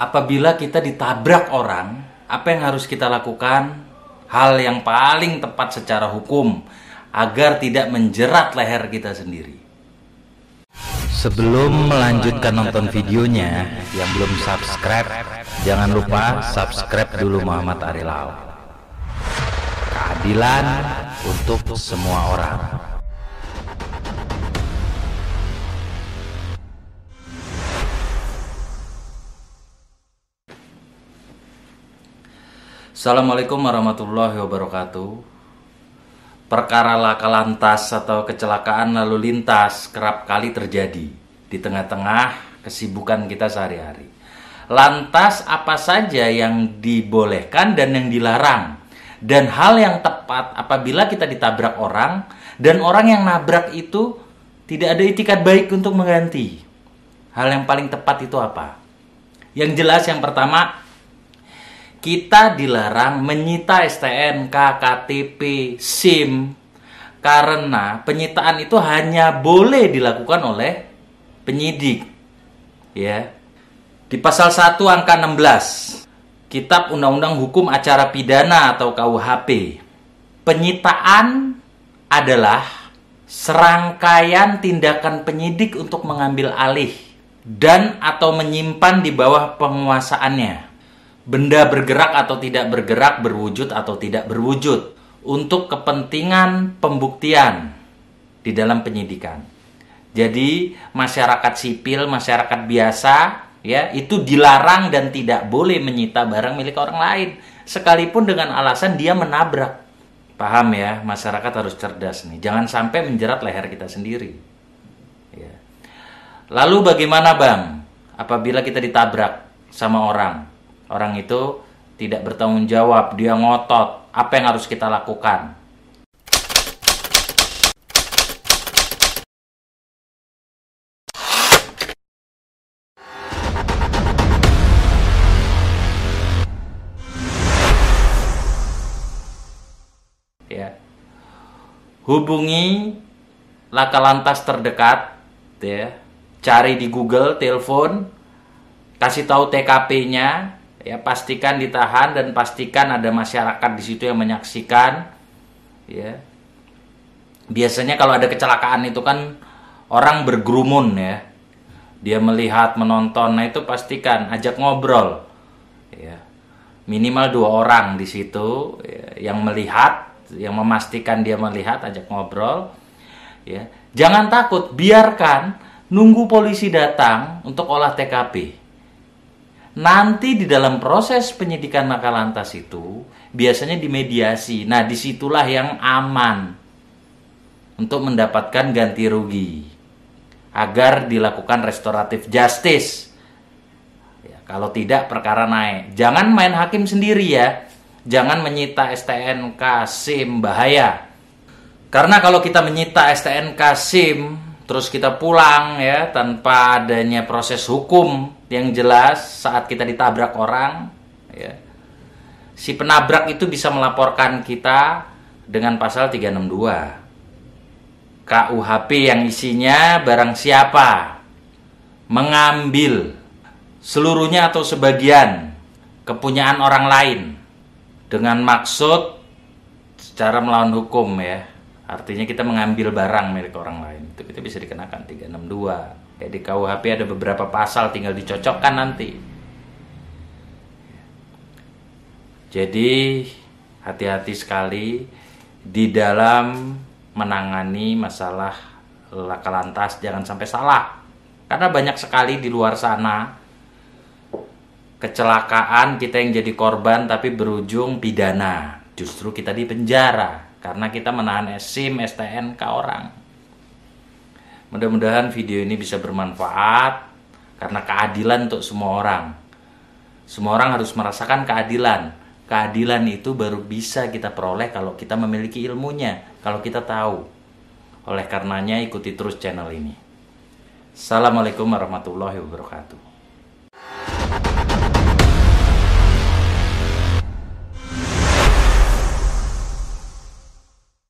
apabila kita ditabrak orang, apa yang harus kita lakukan? Hal yang paling tepat secara hukum agar tidak menjerat leher kita sendiri. Sebelum melanjutkan nonton videonya, yang belum subscribe, jangan lupa subscribe dulu Muhammad Arilau. Keadilan untuk semua orang. Assalamualaikum warahmatullahi wabarakatuh. Perkara laka lantas atau kecelakaan lalu lintas kerap kali terjadi di tengah-tengah kesibukan kita sehari-hari. Lantas apa saja yang dibolehkan dan yang dilarang? Dan hal yang tepat apabila kita ditabrak orang dan orang yang nabrak itu tidak ada itikat baik untuk mengganti. Hal yang paling tepat itu apa? Yang jelas yang pertama kita dilarang menyita STNK, KTP, SIM karena penyitaan itu hanya boleh dilakukan oleh penyidik. Ya. Di pasal 1 angka 16 Kitab Undang-Undang Hukum Acara Pidana atau KUHP, penyitaan adalah serangkaian tindakan penyidik untuk mengambil alih dan atau menyimpan di bawah penguasaannya benda bergerak atau tidak bergerak, berwujud atau tidak berwujud untuk kepentingan pembuktian di dalam penyidikan. Jadi, masyarakat sipil, masyarakat biasa ya, itu dilarang dan tidak boleh menyita barang milik orang lain sekalipun dengan alasan dia menabrak. Paham ya, masyarakat harus cerdas nih. Jangan sampai menjerat leher kita sendiri. Ya. Lalu bagaimana, Bang? Apabila kita ditabrak sama orang, orang itu tidak bertanggung jawab, dia ngotot. Apa yang harus kita lakukan? Ya. Hubungi laka lantas terdekat ya. Cari di Google, telepon, kasih tahu TKP-nya, ya pastikan ditahan dan pastikan ada masyarakat di situ yang menyaksikan ya. Biasanya kalau ada kecelakaan itu kan orang bergerumun ya. Dia melihat menonton nah itu pastikan ajak ngobrol ya. Minimal dua orang di situ ya, yang melihat yang memastikan dia melihat ajak ngobrol ya. Jangan takut biarkan nunggu polisi datang untuk olah TKP Nanti di dalam proses penyidikan maka lantas itu biasanya dimediasi. Nah, di situlah yang aman untuk mendapatkan ganti rugi agar dilakukan restoratif justice. Ya, kalau tidak perkara naik. Jangan main hakim sendiri ya. Jangan menyita STNK SIM bahaya. Karena kalau kita menyita STNK SIM terus kita pulang ya tanpa adanya proses hukum yang jelas saat kita ditabrak orang ya si penabrak itu bisa melaporkan kita dengan pasal 362 KUHP yang isinya barang siapa mengambil seluruhnya atau sebagian kepunyaan orang lain dengan maksud secara melawan hukum ya Artinya kita mengambil barang milik orang lain. Itu kita bisa dikenakan 362. Kayak di KUHP ada beberapa pasal tinggal dicocokkan nanti. Jadi hati-hati sekali di dalam menangani masalah laka lantas jangan sampai salah. Karena banyak sekali di luar sana kecelakaan kita yang jadi korban tapi berujung pidana. Justru kita di penjara karena kita menahan SIM, STN ke orang. Mudah-mudahan video ini bisa bermanfaat karena keadilan untuk semua orang. Semua orang harus merasakan keadilan. Keadilan itu baru bisa kita peroleh kalau kita memiliki ilmunya, kalau kita tahu. Oleh karenanya ikuti terus channel ini. Assalamualaikum warahmatullahi wabarakatuh.